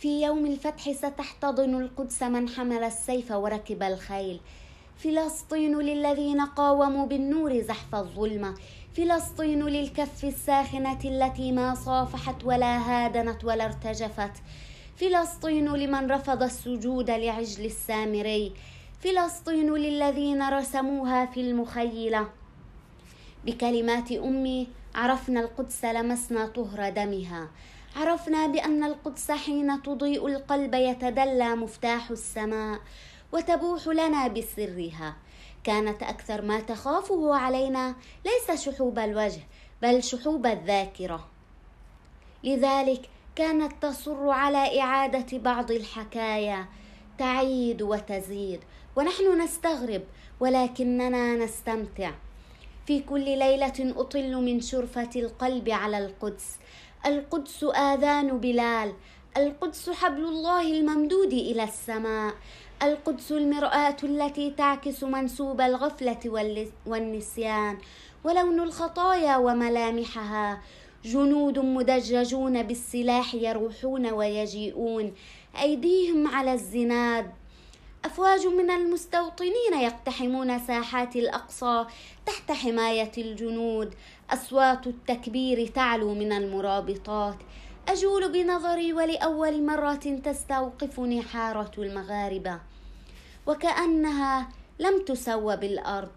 في يوم الفتح ستحتضن القدس من حمل السيف وركب الخيل. فلسطين للذين قاوموا بالنور زحف الظلمه فلسطين للكف الساخنة التي ما صافحت ولا هادنت ولا ارتجفت. فلسطين لمن رفض السجود لعجل السامري. فلسطين للذين رسموها في المخيلة. بكلمات أمي عرفنا القدس لمسنا طهر دمها. عرفنا بأن القدس حين تضيء القلب يتدلى مفتاح السماء وتبوح لنا بسرها. كانت أكثر ما تخافه علينا ليس شحوب الوجه بل شحوب الذاكرة. لذلك كانت تصر على إعادة بعض الحكايا تعيد وتزيد ونحن نستغرب ولكننا نستمتع. في كل ليلة أطل من شرفة القلب على القدس. القدس آذان بلال. القدس حبل الله الممدود إلى السماء. القدس المرآة التي تعكس منسوب الغفلة والنسيان. ولون الخطايا وملامحها. جنود مدججون بالسلاح يروحون ويجيئون. أيديهم على الزناد. أفواج من المستوطنين يقتحمون ساحات الأقصى تحت حماية الجنود. أصوات التكبير تعلو من المرابطات. أجول بنظري ولأول مرة تستوقفني حاره المغاربة. وكأنها لم تسو بالأرض.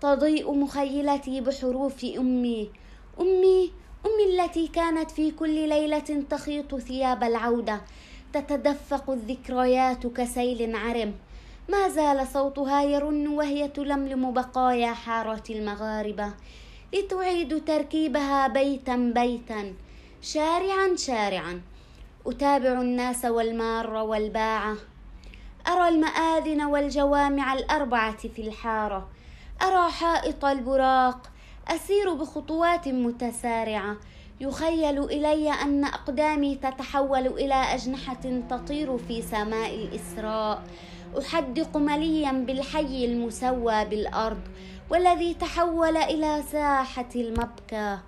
تضيء مخيلتي بحروف أمي. أمي أمي التي كانت في كل ليلة تخيط ثياب العودة. تتدفق الذكريات كسيل عرم. ما زال صوتها يرن وهي تلملم بقايا حاره المغاربة لتعيد تركيبها بيتا بيتا شارعا شارعا. أتابع الناس والمار والباعة. أرى المآذن والجوامع الأربعة في الحارة. أرى حائط البراق أسير بخطوات متسارعة. يخيل إلي أن أقدامي تتحول إلى أجنحة تطير في سماء الإسراء. أحدق مليا بالحي المسوى بالأرض والذي تحول إلى ساحة المبكى.